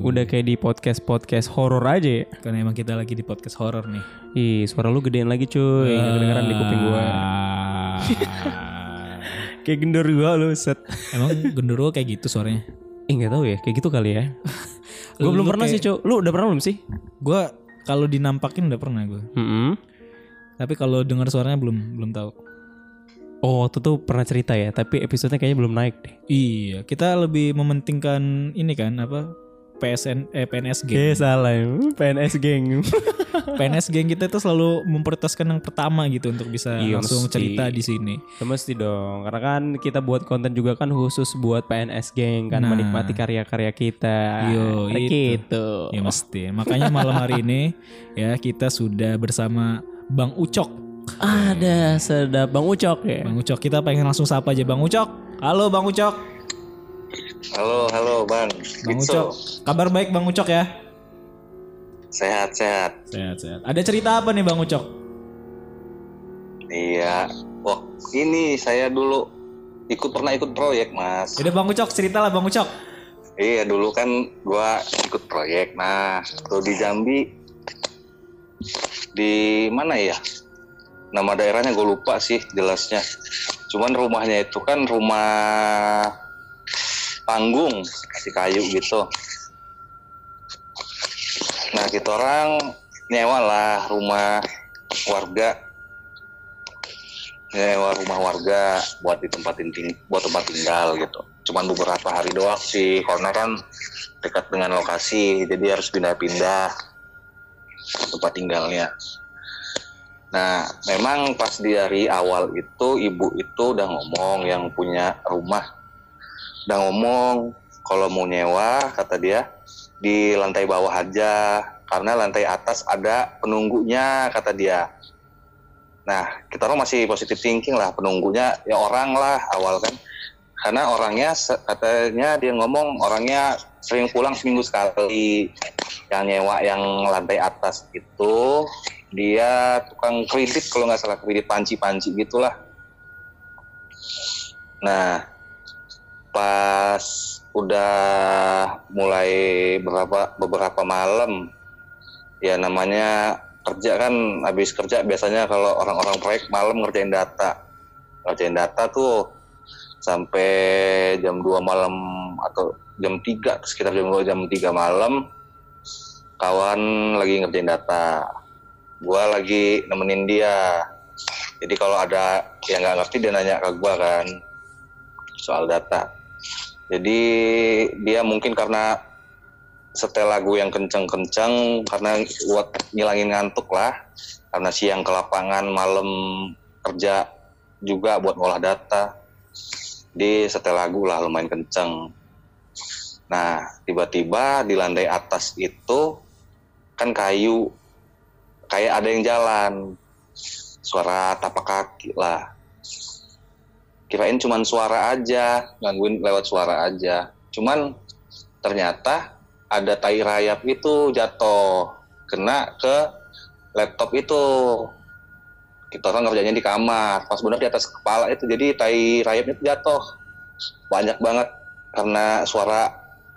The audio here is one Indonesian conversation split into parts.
Udah kayak di podcast-podcast horor aja ya. Karena emang kita lagi di podcast horor nih. Ih, suara lu gedean lagi cuy. Nggak kedengeran di kuping gua. Ah. Kayak gendor gua lu set. emang genderuwo kayak gitu suaranya. Ih, nggak tahu ya. Kayak gitu kali ya. Gue belum Lu pernah sih, kayak- cuy. Lu udah pernah belum sih? Gua kalau dinampakin udah pernah gue. Mm-mm. Tapi kalau dengar suaranya belum belum tahu. Oh, waktu tuh pernah cerita ya, tapi episodenya kayaknya belum naik deh. Iya, kita lebih mementingkan ini kan apa? PSN eh PNS Oke, geng. salah. ya. PNS geng. PNS geng kita itu selalu memprioritaskan yang pertama gitu untuk bisa Iya, langsung mesti. cerita di sini. Ya, mesti dong, karena kan kita buat konten juga kan khusus buat PNS geng kan Nah. menikmati karya-karya kita. Yo, Kayak itu. gitu. Ya mesti. Makanya malam hari ini ya kita sudah bersama Bang Ucok. Ada sedap Bang Ucok ya. Bang Ucok kita pengen langsung sapa aja Bang Ucok. Halo Bang Ucok. Halo, halo Bang. Bang. Ucok. Kabar baik Bang Ucok ya? Sehat, sehat. Sehat sehat. Ada cerita apa nih Bang Ucok? Iya. Wah, ini saya dulu ikut pernah ikut proyek, Mas. Udah Bang Ucok cerita lah Bang Ucok. Iya, dulu kan gua ikut proyek. Nah, tuh di Jambi di mana ya? Nama daerahnya gue lupa sih jelasnya. Cuman rumahnya itu kan rumah panggung, kasih kayu gitu. Nah, kita orang nyewa lah rumah warga nyewa rumah warga buat ditempatin ting buat tempat tinggal gitu. Cuman beberapa hari doang sih, karena kan dekat dengan lokasi, jadi harus pindah-pindah tempat tinggalnya. Nah, memang pas di hari awal itu ibu itu udah ngomong yang punya rumah, udah ngomong kalau mau nyewa kata dia di lantai bawah aja, karena lantai atas ada penunggunya kata dia. Nah, kita orang masih positif thinking lah, penunggunya ya orang lah awal kan. Karena orangnya katanya dia ngomong orangnya sering pulang seminggu sekali. Yang nyewa yang lantai atas itu dia tukang kredit kalau nggak salah kredit panci-panci gitulah. Nah, pas udah mulai beberapa beberapa malam ya namanya kerja kan habis kerja biasanya kalau orang-orang proyek malam ngerjain data. Ngerjain data tuh sampai jam 2 malam atau jam 3 sekitar jam 2 jam 3 malam kawan lagi ngerjain data. Gua lagi nemenin dia. Jadi kalau ada yang nggak ngerti dia nanya ke gua kan soal data jadi dia mungkin karena setel lagu yang kenceng-kenceng karena buat ngilangin ngantuk lah karena siang ke lapangan malam kerja juga buat ngolah data. Di setel lagu lah lumayan kenceng. Nah tiba-tiba di lantai atas itu kan kayu kayak ada yang jalan. Suara tapak kaki lah kirain cuman suara aja gangguin lewat suara aja. Cuman ternyata ada tai rayap itu jatuh kena ke laptop itu. Kita orang ngerjainnya di kamar pas benar di atas kepala itu jadi tai rayapnya itu jatuh. Banyak banget karena suara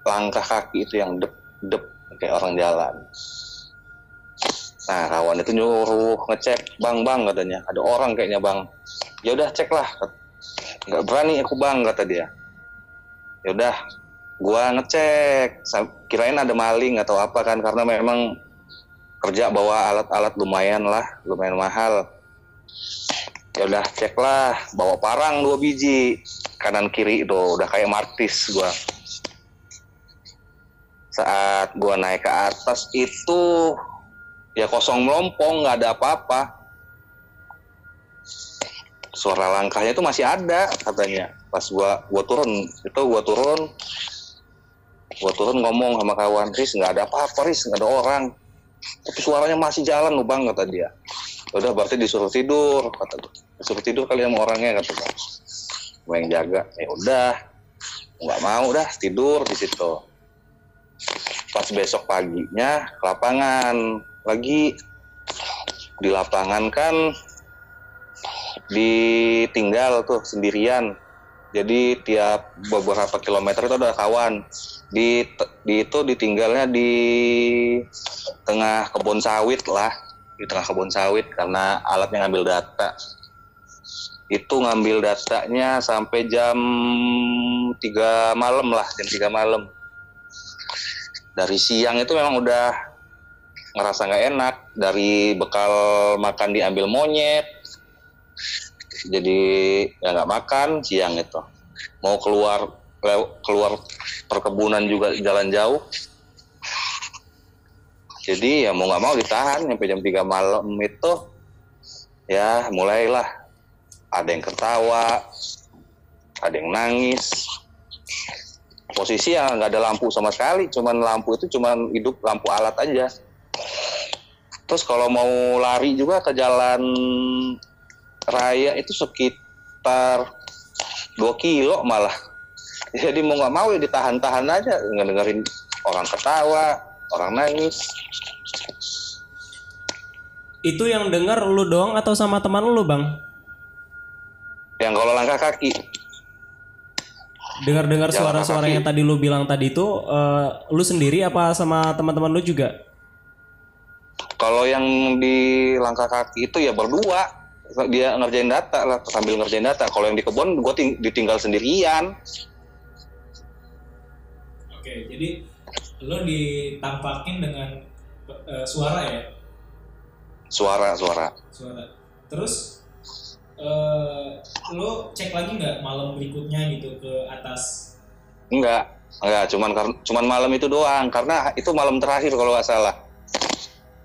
langkah kaki itu yang dep dep kayak orang jalan. Nah kawan itu nyuruh ngecek bang bang katanya. Ada orang kayaknya bang. Ya udah cek lah nggak berani aku bang kata dia. Ya udah gua ngecek. Kirain ada maling atau apa kan karena memang kerja bawa alat-alat lumayan lah lumayan mahal. Ya udah cek lah bawa parang dua biji kanan kiri itu udah kayak martis gua. Saat gua naik ke atas itu ya kosong melompong nggak ada apa-apa suara langkahnya itu masih ada katanya. Pas gua gua turun itu gua turun. Gua turun ngomong sama kawan Riz nggak ada apa-apa Riz nggak ada orang. Tapi suaranya masih jalan loh bang kata dia. "Ya udah berarti disuruh tidur kata gua. Disuruh tidur kali sama orangnya kata gua. Gua yang jaga. Ya udah. Nggak mau dah tidur di situ. Pas besok paginya lapangan. Lagi di lapangan kan ditinggal tuh sendirian Jadi tiap beberapa kilometer itu ada kawan. Di, di itu ditinggalnya di tengah kebun sawit lah, di tengah kebun sawit karena alatnya ngambil data. Itu ngambil datanya sampai jam 3 malam lah, jam 3 malam. Dari siang itu memang udah ngerasa nggak enak. Dari bekal makan diambil monyet, jadi ya nggak makan siang itu. Mau keluar keluar perkebunan juga jalan jauh. Jadi ya mau nggak mau ditahan sampai jam 3 malam itu. Ya mulailah. Ada yang ketawa ada yang nangis. Posisi ya nggak ada lampu sama sekali cuman lampu itu cuman hidup lampu alat aja. Terus kalau mau lari juga ke jalan raya itu sekitar 2 kilo malah. Jadi mau nggak mau ya ditahan-tahan aja ngedengerin orang ketawa orang nangis. Itu yang denger lu doang atau sama teman lu, Bang? yang kalau langkah kaki. Dengar-dengar suara-suara yang tadi lu bilang tadi itu eh, lu sendiri apa sama teman-teman lu juga? kalau yang di langkah kaki itu ya berdua dia ngerjain data lah sambil ngerjain data. Kalau yang di kebun gue ditinggal sendirian. Oke, jadi lo ditampakin dengan eh, suara ya, suara suara. Suara. Terus eh, lo cek lagi nggak malam berikutnya gitu ke atas? enggak enggak cuman kar- cuman malam itu doang. Karena itu malam terakhir kalau nggak salah.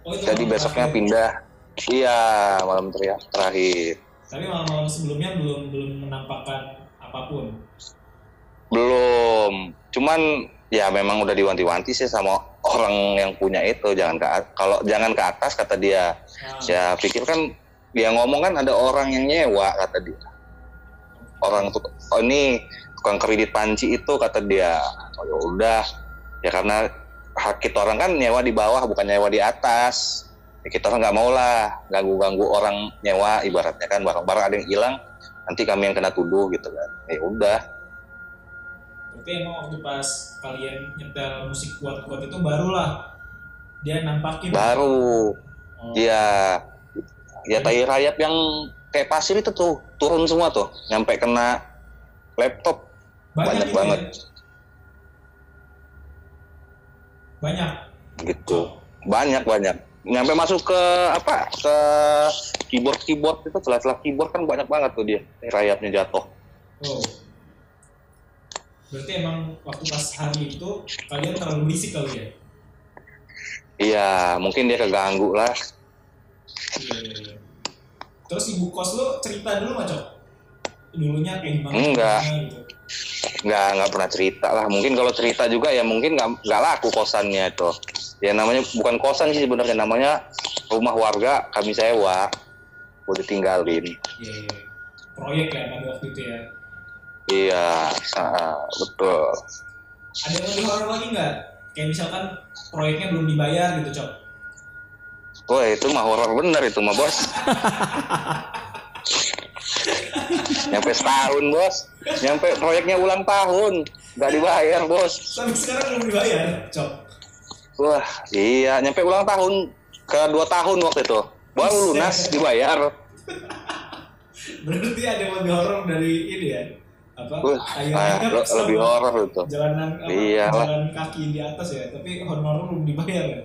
Oh jadi besoknya terakhir. pindah iya malam teria- terakhir. Tapi malam-malam sebelumnya belum belum menampakkan apa pun. belum. Cuman ya memang udah diwanti-wanti sih sama orang yang punya itu. Jangan ke kalau jangan ke atas kata dia. Nah, saya pikir kan dia ngomong kan ada orang yang nyewa kata dia. Orang tuh oh ini tukang kredit panci itu kata dia. Oh ya udah. Ya karena hak kita orang kan nyewa di bawah bukan nyewa di atas ya kita nggak mau lah ganggu-ganggu orang nyewa ibaratnya kan barang-barang ada yang hilang nanti kami yang kena tuduh gitu kan ya udah Berarti emang waktu pas kalian nyetel musik kuat-kuat itu barulah dia nampakin. baru Oh, Iya. Ya tai rayap yang kayak pasir itu tuh turun semua tuh, nyampe kena laptop banyak gitu banget. ya? Banyak. gitu. Banyak banyak. Nyampe masuk ke apa? Ke keyboard keyboard itu celah-celah keyboard kan banyak banget tuh dia rayapnya jatuh. Oh. Berarti emang waktu pas hari itu kalian terlalu berisik kali ya? Iya, mungkin dia keganggu lah. Iya, iya, iya. Terus ibu kos lo cerita dulu nggak cok? Dulunya kayak gimana? Enggak. gitu. Nggak nggak pernah cerita lah. Mungkin kalau cerita juga ya mungkin nggak nggak laku kosannya tuh. Ya namanya bukan kosan sih sebenarnya namanya rumah warga kami sewa. Udah tinggalin. Iya, iya. Proyek ya pada waktu itu ya. Iya, ah, betul. Ada yang lebih horor lagi nggak? Kayak misalkan proyeknya belum dibayar gitu cok. Wah itu mah horor bener itu mah bos. Nyampe setahun bos. Nyampe proyeknya ulang tahun. Nggak dibayar bos. Sampai sekarang belum dibayar cok. Wah iya nyampe ulang tahun ke dua tahun waktu itu. Baru lunas dibayar. Berarti ada yang lebih horor dari ini ya? Apa? Ah, le- sama lebih horor itu. Jalanan apa, Iyalah. jalan kaki di atas ya, tapi honor belum dibayar ya.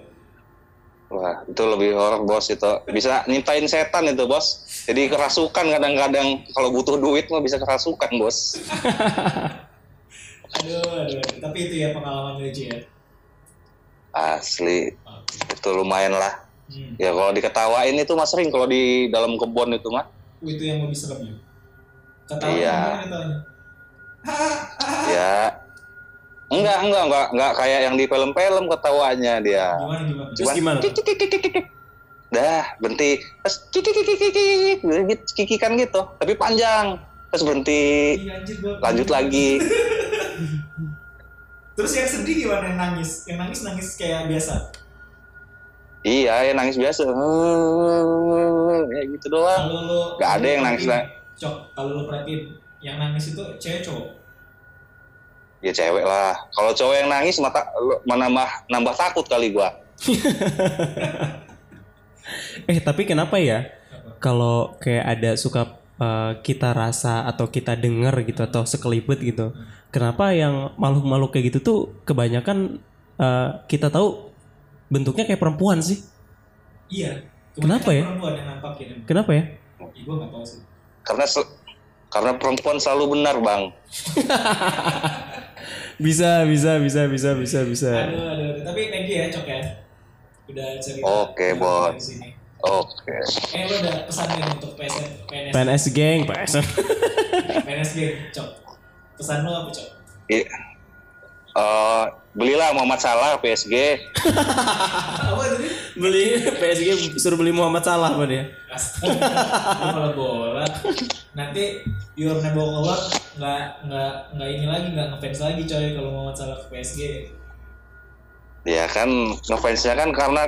Wah itu lebih horor bos itu. Bisa nyiptain setan itu bos. Jadi kerasukan kadang-kadang kalau butuh duit mah bisa kerasukan bos. Aduh, aduh. Tapi itu ya pengalaman lucu ya. Asli Oke. itu lumayan lah. Hmm. Ya kalau diketawain itu mas sering kalau di dalam kebun itu mah. Oh, itu yang lebih serem ya. Ketawa Iya. Ya enggak enggak enggak enggak kayak yang di film-film ketawanya dia. Gimana gimana? Terus Cuman gimana? kik, kik. Dah berhenti terus kiki kiki kiki kiki kikikan gitu tapi panjang terus berhenti Iya, anjir, lanjut lagi Terus yang sedih gimana yang nangis? Yang nangis nangis kayak biasa. iya ya nangis biasa ya gitu doang Kalau lo Nggak ada yang nangis lah. Cok, kalau lo perhatiin yang nangis itu cewek cowok Ya cewek lah. Kalau cowok yang nangis mata menambah nambah takut kali gua. Eh tapi kenapa ya? Kalau kayak ada suka eh, kita rasa atau kita dengar gitu atau sekelipet gitu. Kenapa yang makhluk-makhluk kayak gitu tuh kebanyakan eh, kita tahu bentuknya kayak perempuan sih? iya Kenapa ya? perempuan yang nampakin Kenapa ya? gue nggak tahu sih Karena karena perempuan selalu benar, Bang. Bisa, bisa, bisa, bisa, bisa, bisa. aduh, aduh tapi thank you ya cok ya udah cerita Oke, cerita Bos. di sini Oke. eh lo ada pesan nih untuk PSN PNS PNS geng, PNS. PNS game cok pesan lo apa cok I- eh, belilah Muhammad Salah PSG. beli PSG suruh beli Muhammad Salah apa dia? Malah bola. Nanti your never keluar nggak nggak nggak ini lagi nggak ngefans lagi coy kalau mau salah ke PSG. Ya kan ngefansnya kan karena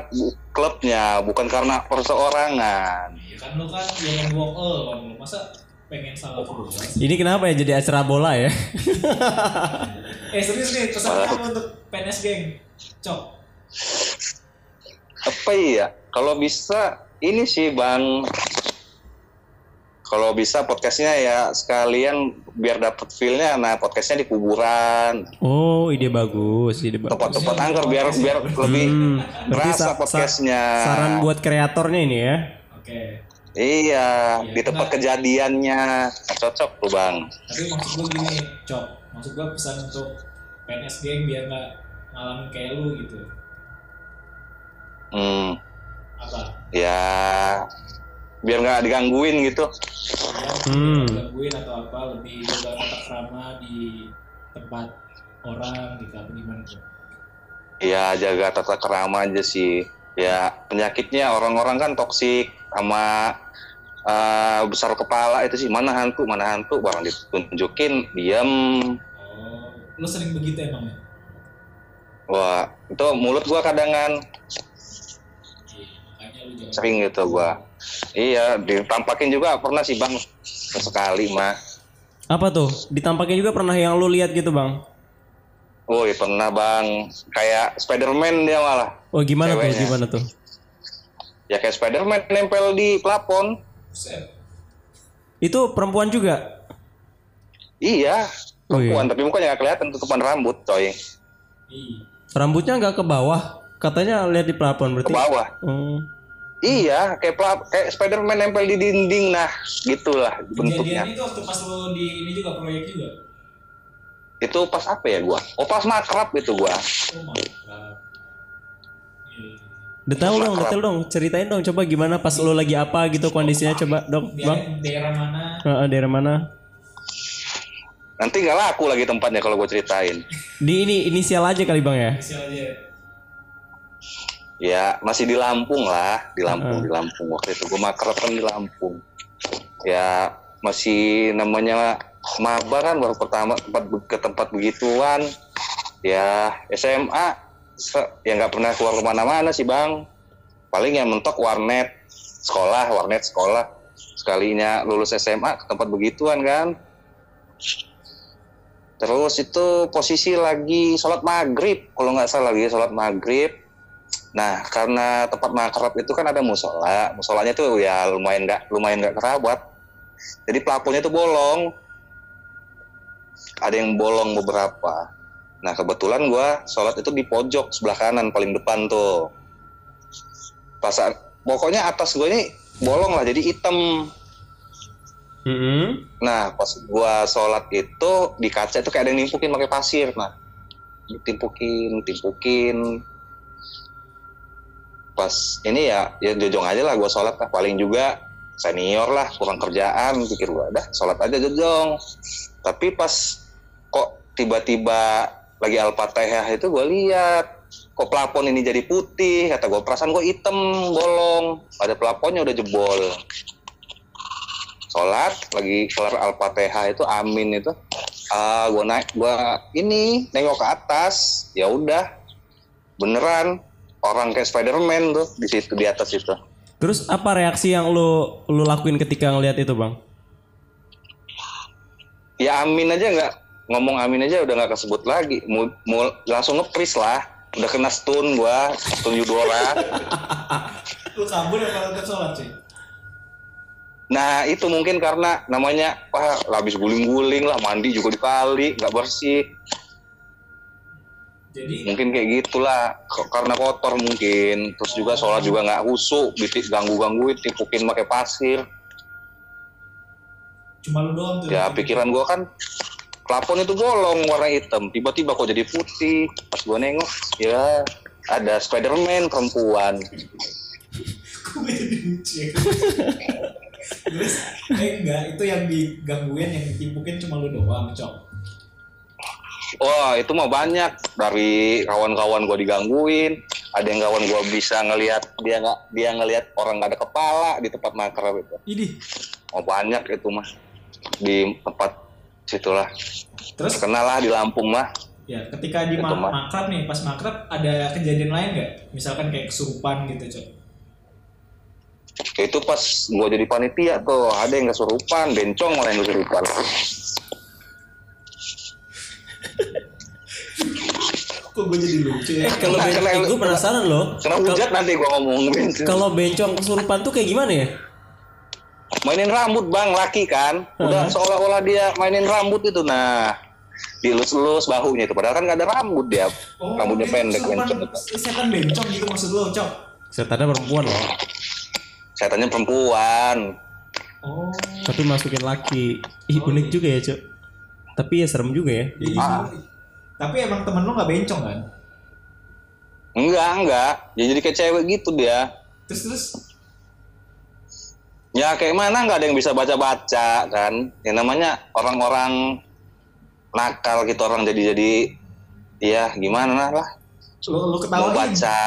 klubnya, bukan karena perseorangan. Ya kan lu kan your never keluar lu masa pengen salah? Ini kenapa ya jadi acara bola ya? Eh serius nih pesan apa untuk PNS geng? Cok. Apa ya? Kalau bisa ini sih Bang. Kalau bisa podcastnya ya sekalian biar dapet feel-nya. Nah podcastnya di kuburan, Oh, ide bagus, ide bagus. tempat-tempat angker biar biar lebih Hmm, sa- podcastnya. saran buat kreatornya ini ya. Oke. Iya, Iya, di tempat enggak. kejadiannya Nah, cocok tuh bang. Tapi maksud gue gini, cok. Maksud gue pesan untuk PNS geng biar nggak ngalamin kayak lu gitu. Hmm, Apa? ya biar nggak digangguin gitu. Ya, Hmm. gangguin atau apa lebih jaga tata krama di tempat orang gitu apa gimana tuh? Ya jaga tata kerama aja sih. Ya penyakitnya orang-orang kan toksik sama eh, besar kepala itu sih mana hantu mana hantu barang ditunjukin diam. Lu sering begitu emang ya? Wah itu mulut gua kadangan Iya, sering gitu gua. Iya ditampakin juga pernah sih bang sekali mah. Apa tuh? Ditampakin juga pernah yang lu lihat gitu, Bang? Woi pernah bang kayak Spiderman dia malah. Oh, gimana tuh? Ceweknya. Gimana tuh? Ya kayak Spiderman nempel di plafon. Itu perempuan juga. Iya. Perempuan tapi mukanya nggak kelihatan tutupan rambut coy Iya. Rambutnya nggak ke bawah. Katanya lihat di plafon ke berarti. bawah. Oh. Iya, kayak pla- kayak Spiderman nempel di dinding, nah gitulah bentuknya. Kejadian itu waktu pas lu di ini juga proyek juga. Itu pas apa ya gua? Oh pas makrab itu gua. Oh. Iya. Detail dong, detail dong. Ceritain dong coba gimana pas lu lagi apa gitu kondisinya coba dong, Di Bang. daerah mana? Heeh, daerah mana? Nanti nggak laku lagi tempatnya kalau gua ceritain. Di ini inisial aja kali, Bang ya. Inisial aja. Ya masih di Lampung lah, di Lampung, Heeh. di Lampung waktu itu gua makrab kan di Lampung. Ya masih namanya maba kan baru pertama tempat ke tempat begituan. Ya SMA ya nggak pernah keluar ke mana-mana sih bang. Paling yang mentok warnet sekolah, warnet sekolah. Sekalinya lulus SMA ke tempat begituan kan. Terus itu posisi lagi sholat maghrib, kalau nggak salah lagi sholat maghrib. Nah, karena tempat makrab itu kan ada musola, musolanya tuh ya lumayan nggak lumayan nggak kerabat. Jadi plafonnya tuh bolong. Ada yang bolong beberapa. Nah, kebetulan gua sholat itu di pojok sebelah kanan paling depan tuh. Pas pokoknya atas gue ini bolong lah, jadi hitam. Heeh. Nah, pas gua sholat itu di kaca itu kayak ada yang nimpukin pakai pasir. Nah, ditimpukin, timpukin. Pas ini ya, ya jojong aja lah gua sholat lah. Paling juga senior lah, kurang kerjaan. Pikir gua, dah sholat aja jojong. Tapi pas kok tiba-tiba lagi al-fatihah itu gua lihat kok plafon ini jadi putih kata gua perasaan gua hitam bolong pada plafonnya udah jebol sholat lagi kelar al-fatihah itu amin itu. Ah gue naik gue ini nengok ke atas ya udah beneran orang kayak Spiderman tuh di situ di atas itu. Terus apa reaksi yang lu lu lakuin ketika ngelihat itu, Bang? ya amin aja nggak ngomong amin aja udah nggak kesebut lagi. Mu- mu- langsung ngepris lah. Udah kena stun gua stun Yudora. Lu kabur apa tetap sholat sih? Nah itu mungkin karena namanya wah habis guling-guling lah mandi juga di kali nggak bersih. Jadi mungkin kayak gitulah karena kotor mungkin. Terus juga sholat juga nggak husuk ganggu gangguin tipukin pakai pasir. Cuma lu doang tuh. ya pikiran gua kan plafon itu bolong warna hitam. Tiba-tiba kok jadi putih. Pas gua nengok ya ada Spiderman perempuan. Jadi. Terus, eh enggak, itu yang digangguin, yang ditipukin cuma lu doang, cok. wah itu mah banyak dari kawan-kawan gua digangguin ada yang kawan gua bisa ngelihat dia nggak dia ngelihat orang nggak ada kepala di tempat makrab itu Ini. oh banyak itu mah di tempat situlah Terus, terkenal lah di Lampung mah ya ketika di ma- makrab nih, pas makrab ada kejadian lain nggak? Misalkan kayak kesurupan gitu, cok. Itu pas gua jadi panitia tuh ada yang kesurupan bencong malah yang kesurupan Kok gue jadi lucu ya? Eh kalau Nah, bencong, gue penasaran loh. kena hujat nanti gua ngomong bencong Kalau bencong kesurupan tuh kayak gimana ya? mainin rambut bang laki kan udah Uh-huh. seolah-olah dia mainin rambut itu nah dilus-lus bahunya itu padahal kan nggak ada rambut dia rambutnya dia pendek bencong Setan bencong gitu maksud lu, cok. Setannya perempuan loh. Setannya perempuan Oh. Tapi masukin laki. Ih unik juga ya cok. Tapi ya serem juga ya. Iya. Ah. Tapi emang temen lu nggak bencong kan? enggak enggak ya jadi kayak cewek gitu dia Terus terus ya kayak mana nggak ada yang bisa baca-baca kan yang namanya orang-orang nakal gitu orang jadi-jadi ya gimana lah lu lu mau ketawain. baca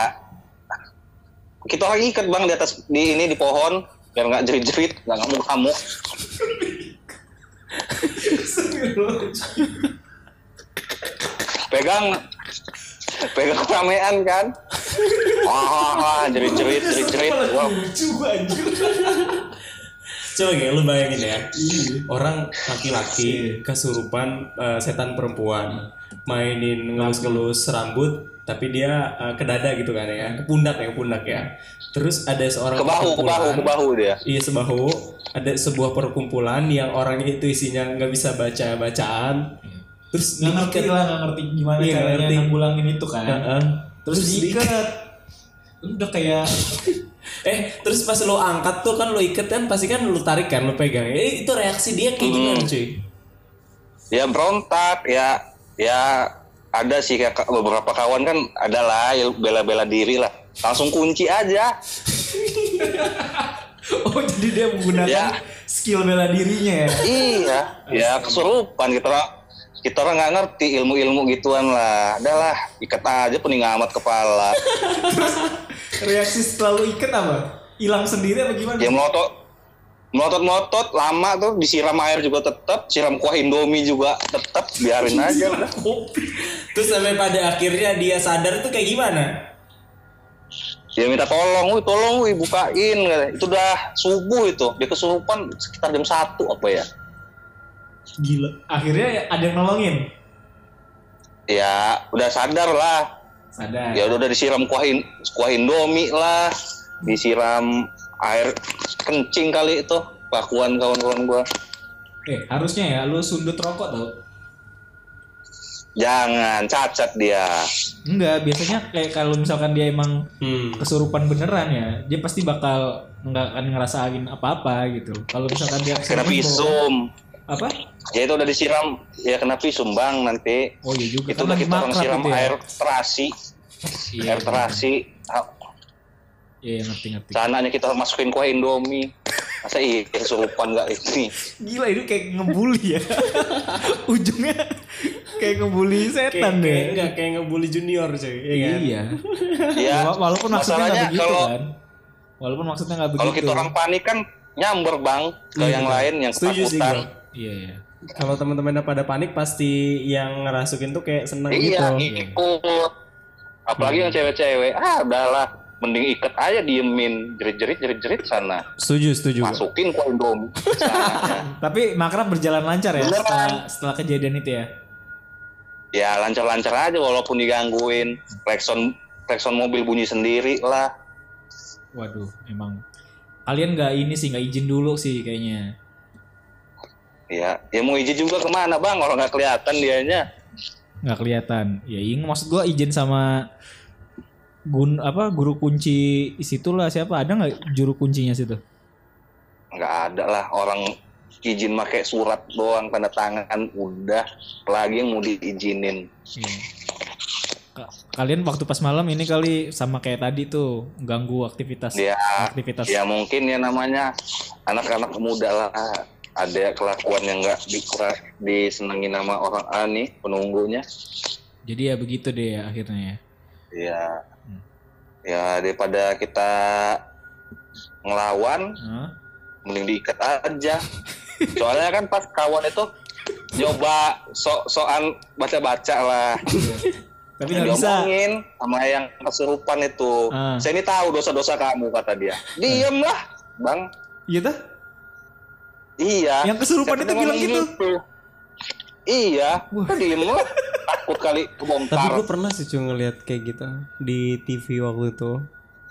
kita orang ikat bang di atas di ini di pohon biar nggak jerit-jerit nggak ngamuk-ngamuk pegang pegang ramean kan? Wah jerit-jerit jerit-jerit. Wah anjir. Coba kayak lu bayangin ya. Orang laki-laki kesurupan eh, setan perempuan mainin ngelus-ngelus rambut tapi dia eh, ke dada gitu kan ya, ke pundak ya, ke pundak ya. Terus ada seorang ke bahu ke bahu perkumpulan- ke bahu dia Iya sebahu ada sebuah perkumpulan yang orangnya itu isinya nggak bisa baca bacaan. Terus Nggak ngerti diikat. lah, nggak ngerti gimana Iya, caranya ngerti. nanggulangin itu kan. Heeh. Terus diikat. Lu Udah kayak Eh terus pas lo angkat tuh kan lo ikat kan pasti kan lo tarik kan lo pegang. Eh itu reaksi dia kayak gimana cuy? ya berontak ya ya ada sih kayak ka- beberapa kawan kan adalah bela-bela diri lah langsung kunci aja oh jadi dia menggunakan Ya. skill bela dirinya ya. iya ya kesurupan kita kita orang nggak ngerti ilmu-ilmu gituan lah adalah ikat aja pening amat kepala Reaksi setelah lu ikat apa? Hilang sendiri apa gimana? dia melotot melotot melotot lama tuh disiram air juga tetap siram kuah indomie juga tetap biarin aja udah Terus sampai pada akhirnya dia sadar tuh kayak gimana? dia minta tolong, wih tolong, wih bukain, itu udah subuh itu, dia kesurupan sekitar jam satu apa ya? Gila. Akhirnya ada yang nolongin. Ya udah sadar lah, Sadar. ya udah udah disiram kuah, in- kuah indomie lah, disiram air kencing kali itu, pakuan kawan-kawan gua. Eh, harusnya ya lu sundut rokok tau. Jangan cacat dia. Enggak, biasanya kayak kalau misalkan dia emang Hmm. kesurupan beneran ya, dia pasti bakal nggak akan ngerasain apa-apa gitu. Kalau misalkan dia Kena visum. Apa? Ya itu udah disiram, ya kena visum bang nanti. Oh iya juga. Itu kan udah lagi kita orang siram ya. air terasi, Iya, air terasi. Ah, Iya, ngerti ngerti. Sananya kita masukin kuah indomie. Masa iya kesurupan nggak ini? Gila ini kayak ngebully ya. Ujungnya kayak ngebully Kayak, setan kayak deh. enggak kayak ngebully junior cuy. Iya kan? Iya. Ya, Wa- Walaupun maksudnya nggak begitu kalau kan. Walaupun maksudnya nggak begitu. kalau kita orang panik kan nyamber bang ke Iya, yang betul. lain yang Setuju sih, ketakutan. Bro. Iya iya. Kalau teman-teman pada panik pasti yang ngerasukin tuh kayak seneng Iya, gitu. ngikut. Apalagi yang cewek-cewek, ah udahlah. Mending ikat aja diemin jerit-jerit jerit-jerit sana Setuju, setuju. masukin ke Indomie sananya. Tapi makrab berjalan lancar ya Beneran. setelah, setelah kejadian itu ya. ya lancar-lancar aja walaupun digangguin klakson klakson mobil bunyi sendiri lah Waduh, emang kalian nggak ini sih nggak izin dulu sih kayaknya. ya ya mau izin juga ke mana bang kalau nggak kelihatan dianya Nggak kelihatan. Ya ini maksud gua izin sama gun apa guru kunci situ lah siapa? Ada nggak juru kuncinya situ? nggak ada lah. Orang izin pakai surat doang tanda tangan udah. Lagi yang mau diizinin. Iya. Ka- Kalian waktu pas malam ini kali sama kayak tadi tuh ganggu aktivitas ya aktivitas. ya mungkin ya namanya. Anak-anak muda lah. Ada kelakuan yang nggak di, disenangi nama orang A nih penunggunya. Jadi ya begitu deh ya akhirnya ya. ya ya daripada kita ngelawan Hah? mending diikat aja soalnya kan pas kawan itu nyoba sok-sokan baca-baca lah Tapi nggak bisa. sama yang kesurupan itu Ah. saya ini tahu dosa-dosa kamu kata dia diem lah bang Iya tuh? iya Yang kesurupan itu bilang gitu? iya kok diem lah takut kali Tapi kebongkar gue pernah sih cuma ngeliat kayak gitu di TV waktu itu.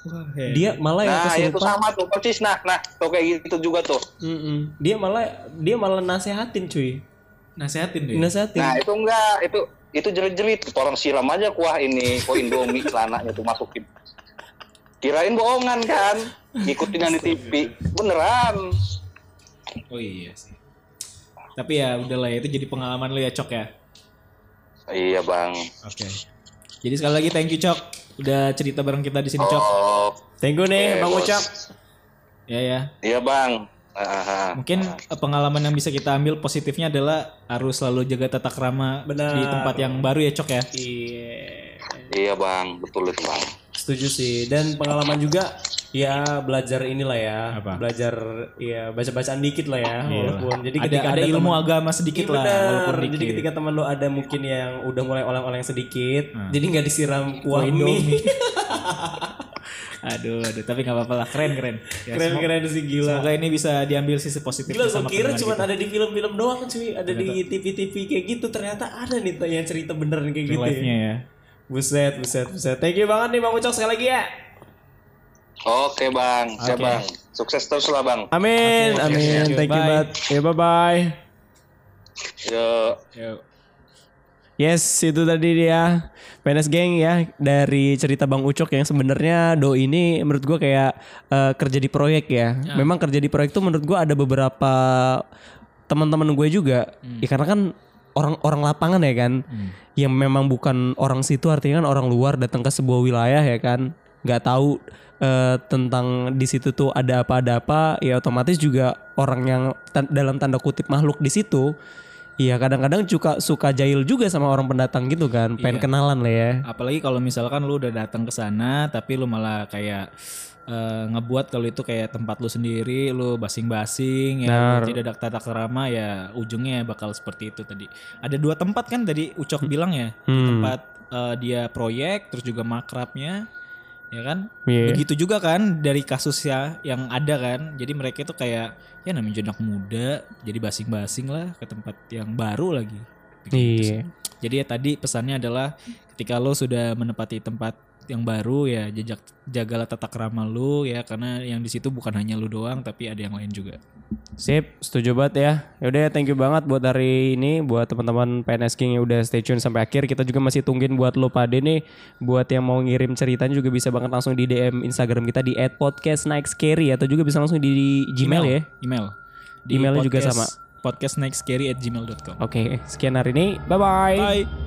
Wah, hebat. Dia malah yang nah itu kesurupan. sama tuh persis nah nah tuh kayak gitu juga tuh Mm-mm. Dia malah dia malah nasehatin cuy. nasehatin deh. Nasehatin. Nah itu enggak, itu itu jerit-jerit. Orang siram aja kuah ini, kuah Indomie celananya tuh masukin. Kirain bohongan kan? Ngikutin yang di TV. Beneran. Oh iya sih. Tapi ya udahlah ya, itu jadi pengalaman lo ya Cok ya. Iya bang. Oke. Jadi sekali lagi thank you Cok udah cerita bareng kita di sini Cok. Oh, Thank you nih Bang bos. Ucap. Ya ya. iya bang. Mungkin eh, pengalaman yang bisa kita ambil positifnya adalah harus selalu jaga tata krama Benar. di tempat yang baru ya Cok ya. Iya. iya bang, betul itu bang. Setuju sih. Dan pengalaman juga ya belajar inilah ya. Apa? Belajar ya baca-bacaan dikit lah ya. Walaupun jadi ada, ketika ada ilmu agama sedikit Iya lah walaupun dikit. Jadi ketika teman lo ada mungkin yang udah mulai oleng-oleng sedikit, Hmm. jadi nggak disiram kuah Kuah mie. Indomie. aduh, aduh, tapi nggak apa-apa lah, keren keren. Ya, Keren semoga- keren sih gila. Semoga ini bisa diambil sisi positifnya Gila gue kira cuma ada di film-film doang cuy, ada di TV-TV kayak gitu. Ternyata ada nih yang cerita beneran kayak gitu. live-nya Ya. ya. Buset, buset, buset. Thank you banget nih Bang Ucok sekali lagi ya. Oke bang, siap Oke. bang. Sukses terus lah bang. Amin, Oke, amin. thank you. Thank you Bye. banget. Ya bye bye. Yuk. Yuk. Yes, itu tadi dia PNS Gang ya dari cerita Bang Ucok yang sebenarnya Do ini menurut gua kayak eh, kerja di proyek ya. Memang kerja di proyek tuh menurut gua ada beberapa teman-teman gue juga. Ya karena kan orang-orang lapangan ya kan, yang memang bukan orang situ artinya kan orang luar datang ke sebuah wilayah ya kan, nggak tahu eh, tentang di situ tuh ada apa ada apa, ya otomatis juga orang yang tan- dalam tanda kutip makhluk di situ Iya kadang-kadang suka suka jahil juga sama orang pendatang gitu kan, pengen kenalan lah ya. Apalagi kalau misalkan lu udah datang ke sana tapi lu malah kayak eh, ngebuat kalau itu kayak tempat lu sendiri, lu basing-basing ya, tidak ada tata kerama ya ujungnya bakal seperti itu tadi. Ada dua tempat kan tadi Ucok bilang ya, di Hmm. tempat eh, dia proyek terus juga makrabnya ya kan Iya. begitu juga kan dari kasus ya yang ada kan jadi mereka itu kayak ya namanya anak muda jadi basing-basing lah ke tempat yang baru lagi Begitu sih. Iya. jadi ya tadi pesannya adalah ketika lo sudah menempati tempat yang baru ya jejak jagalah tata krama lu ya karena yang di situ bukan hanya lu doang tapi ada yang lain juga Sip, setuju banget ya. Yaudah thank you banget buat hari ini buat teman-teman PNS King yang udah stay tune sampai akhir. Kita juga masih tungguin buat lo pade nih. Buat yang mau ngirim ceritanya juga bisa banget langsung di DM Instagram kita di @podcastnightscary atau juga bisa langsung di Gmail ya. email Emailnya juga sama. podcast nextcarry at gmail.com Oke, sekian hari ini. Bye bye. bye